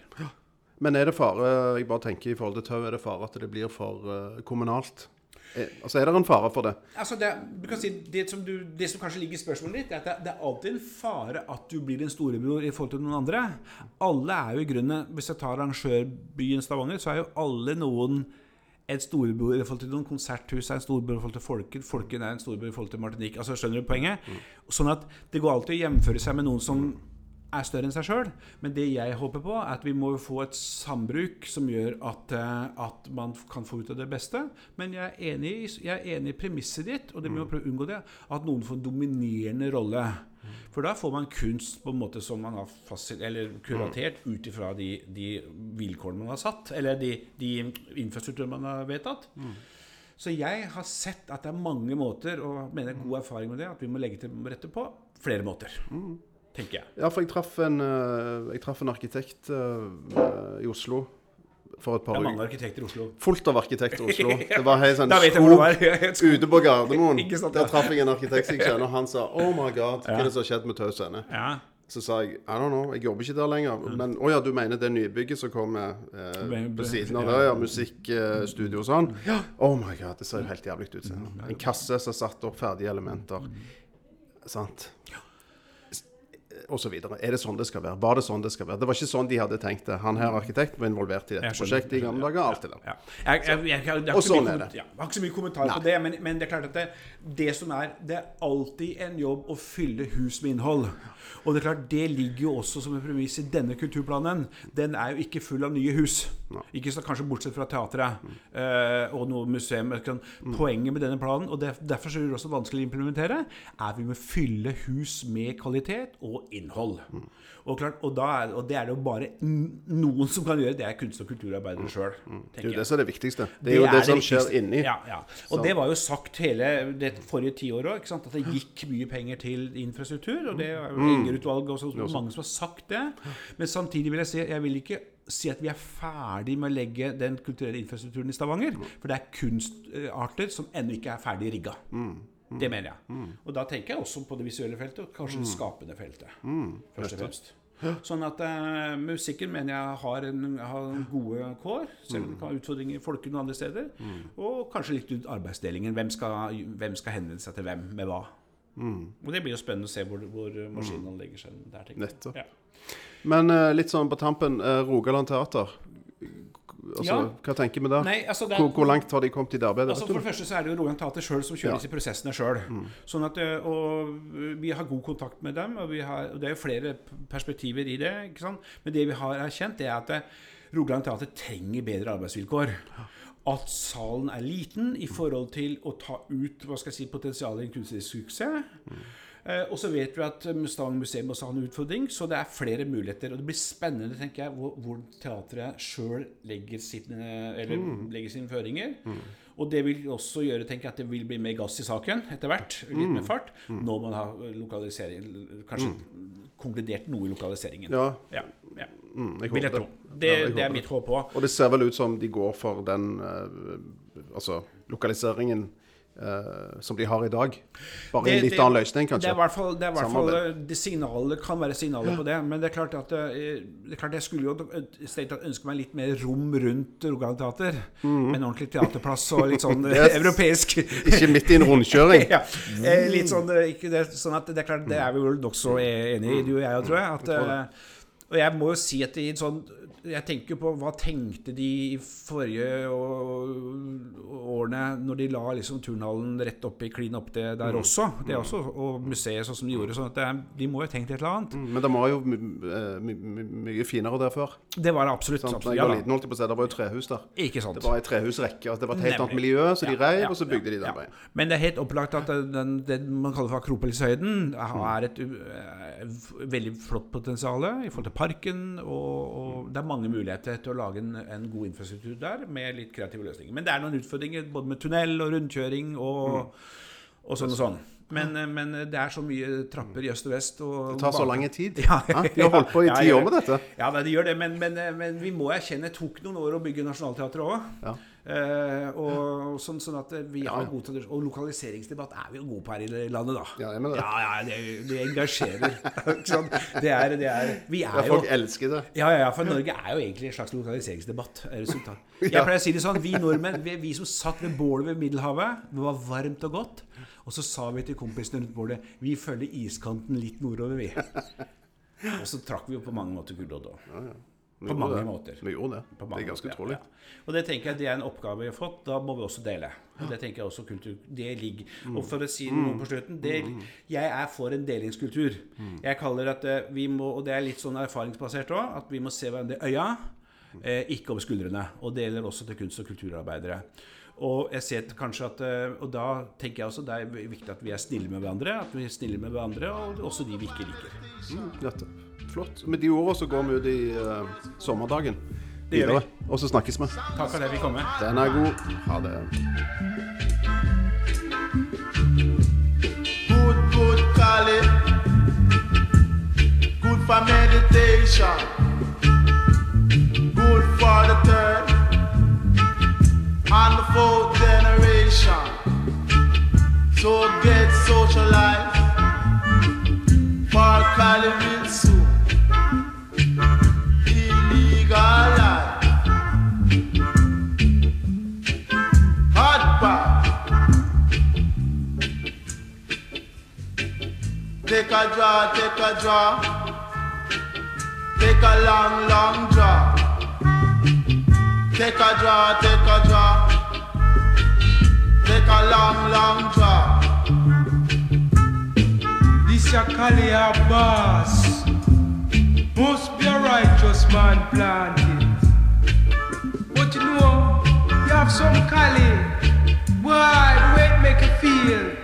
Men er det fare Jeg bare tenker i forhold til Tau, er det fare at det blir for eh, kommunalt? Er, altså, er det en fare for det? Altså det, du kan si, det, som du, det som kanskje ligger i spørsmålet ditt, er at det, er alltid en fare at du blir en storebror i forhold til noen andre. Alle er jo i grunnen Hvis jeg tar arrangørbyen Stavanger, så er jo alle noen en storebror i forhold til noen konserthus er en storebror i forhold til Folken. Folken er en storebror i forhold til Martinique. Altså, skjønner du poenget? Sånn at det går alltid å hjemføre seg med noen som er større enn seg sjøl. Men det jeg håper på, er at vi må få et sambruk som gjør at, eh, at man kan få ut av det beste. Men jeg er enig jeg er enig i premisset ditt, og det må prøve å unngå det, at noen får en dominerende rolle. For da får man kunst på en måte som man har fasil, eller kuratert ut ifra de, de vilkårene man har satt, eller de, de infrastrukturene man har vedtatt. Så jeg har sett at det er mange måter, og mener god erfaring med det, at vi må legge til rette på flere måter. Tenker jeg. Ja, for jeg traff en, eh, jeg traff en arkitekt eh, i Oslo for et Det par er mange arkitekter i Oslo. Fullt av arkitekter i Oslo. [laughs] Det var helt sånn det skog ute på Gardermoen. sant, ja. Der traff jeg en arkitekt jeg kjenner, og han sa Oh my God, hva er det som har skjedd med Tau scene? Ja. Så sa jeg I don't know, jeg jobber ikke der lenger. Men å ja, du mener det nybygget som kommer eh, på siden av ja. der, ja. Musikkstudio og sånn. Oh my God, det ser jo helt jævlig ut. sånn. En kasse som satt opp ferdige elementer. Sant? Videre. Er det sånn det skal være? Var det sånn det skal være? Det var ikke sånn de hadde tenkt det. Han her arkitekten var involvert i dette prosjektet i gamle dager. Alt det der. Og sånn er det. Jeg har ikke så mye kommentar på det, men, men det er klart at det, det som er Det er alltid en jobb å fylle hus med innhold. Og det er klart, det ligger jo også som en premiss i denne kulturplanen. Den er jo ikke full av nye hus. Ikke så Kanskje bortsett fra teatret eh, og noe museum. Mm. Poenget med denne planen, og det, derfor er det også vanskelig å implementere, er vi må fylle hus med kvalitet og innhold. Mm. Og, klart, og, er, og det er det jo bare noen som kan gjøre. Det er kunst- og kulturarbeidere sjøl. Mm. Det er jo det som er det viktigste. Det er jo det, det som skjer inni. Ja, ja. Og Så- det var jo sagt hele det forrige tiåret òg, at det gikk mye penger til infrastruktur. Og det er jo Mm. Enger-utvalget også, og mange som har sagt det. Men samtidig vil jeg si jeg vil ikke si at vi er ferdig med å legge den kulturelle infrastrukturen i Stavanger. For det er kunstarter som ennå ikke er ferdig rigga. Mm. Det mener jeg. Og da tenker jeg også på det visuelle feltet, og kanskje det skapende feltet. Først og fremst. Sånn at uh, musikken mener jeg har, en, har gode kår, selv om det kan ha utfordringer i Folkene og andre steder. Og kanskje litt ut arbeidsdelingen. Hvem skal, hvem skal henvende seg til hvem med hva? Og Det blir jo spennende å se hvor, hvor maskinen legger seg der. Nettopp. Ja. Men uh, litt sånn på tampen, uh, Rogaland Teater. Altså, Ja. Hva tenker vi der? Nei, altså det er- hvor, hvor langt har de kommet i det arbeidet? Altså For det første så er det jo Rogaland Teater sjøl som kjører Ja. disse prosessene sjøl. Sånn at, og vi har god kontakt med dem, og, vi har, og det er jo flere perspektiver i det. Men det vi har erkjent, er at Rogaland Teater trenger bedre arbeidsvilkår. At salen er liten i forhold til å ta ut hva skal jeg si, potensialet i en kunstnerisk suksess. Eh, og så vet vi at Stavanger museum også har en utfordring, så det er flere muligheter. Og det blir spennende tenker jeg, hvor, hvor teatret sjøl legger, sine- eller legger sine føringer. Og det vil også gjøre tenker jeg, at det vil bli mer gass i saken etter hvert. Litt mer fart. Når man har lokalisering Kanskje konkludert noe i lokaliseringen. Ja, ja. Mm, jeg Vil jeg tro. det. Ja, det er mitt håp òg. Og det ser vel ut som de går for den uh, altså lokaliseringen uh, som de har i dag. Bare Det- en litt det- annen løsning, Det er kanskje. i hvert fall, det, er hvert fall det signalet kan være signaler på det. Men det er klart at eh, det er klart jeg skulle jo strengt tatt ønske meg litt mer rom rundt Rogaland Teater. Med en ordentlig teaterplass og litt sånn [laughs] eh, Mm. Yes. europeisk Ikke midt i en rundkjøring. [laughs] ja, eh, litt sånn, eh, ikke det, sånn at det er klart, det er vi vel nokså enige i, du og jeg, tror jeg. At, eh, og jeg må jo si at i en sånn jeg tenker på hva tenkte de i forrige årene når de la liksom turnhallen rett opp i klin opp det der også. Det er også og museet sånn som de gjorde. sånn at det er, De må jo ha tenkt et eller annet. Men det var jo my eh, my my mye finere der før. Det var det absolutt. Sånn, absolutt ja, liten, holdt jeg på å si, det var jo trehus der. Ikke sant. Det var ei trehusrekke. Altså, det var et helt annet miljø, så de Ja, reiv, ja, og så bygde de den veien. Men det er helt opplagt at den, den, det man kaller for Akropolishøyden, er et uh, veldig flott potensial i forhold til parken. Og, og det er mange muligheter til å lage en, en god infrastruktur der med litt kreative løsninger. Men det er noen utfordringer både med tunnel og rundkjøring og, og sånn og sånn. Men, men det er så mye trapper i øst og vest. Og Det tar så lang tid. Ja, Ja, de har holdt på i ja, ti år med dette. Ja, det gjør det, men, men, men vi må erkjenne det tok noen år å bygge Nationaltheatret òg. Ja. Eh, og sånn, sånn at vi Ja, har god tradisjon. Og lokaliseringsdebatt er vi jo gode på her i landet, da. Ja, jeg mener det. Ja, ja, det, det engasjerer. [laughs] Sant? Det er, det er Vi Ja, folk jo elsker det. ja, ja, ja, for Norge er jo egentlig en slags lokaliseringsdebatt. er resultat. [laughs] Jeg pleier å si det sånn Vi nordmenn, vi, vi som satt ved bålet ved Middelhavet, det var varmt og godt, og så sa vi til kompisene rundt bålet Vi følger iskanten litt nordover, vi. [laughs] Og så trakk vi jo på mange måter Gullodda. Vi På mange det. måter. Vi gjorde det. Det er ganske utrolig. ja, ja. Og det tenker jeg det er en oppgave vi har fått. Da må vi også dele. Og det tenker jeg også kultur Det ligger Mm. Og for å si noe på slutten det, Jeg er for en delingskultur. Mm. Jeg kaller at eh, vi må Og det er litt sånn erfaringsbasert òg, at vi må se hverandre i øya, eh, ikke over skuldrene. Og det gjelder også til kunst- og kulturarbeidere. Og jeg ser kanskje at eh, Og da tenker jeg også det er viktig at vi er snille med hverandre. At vi er snille med hverandre, og også de vi ikke liker. Nettopp. Flott. Med de ordene så går vi ut i uh, sommerdagen. Det gjør vi. Videre. Og så snakkes vi. Takk for det vi kom med. Den er god. Ha det. Good, good, Kali. Good for meditation. Good for the third and the fourth generation. So get social life for Kali real Take a draw, take a draw. Take a long, long draw. Take a draw, take a draw. Take a long, long draw. This a Kali boss Must be a righteous man planted But you know, you have some Kali Boy, the way it make you feel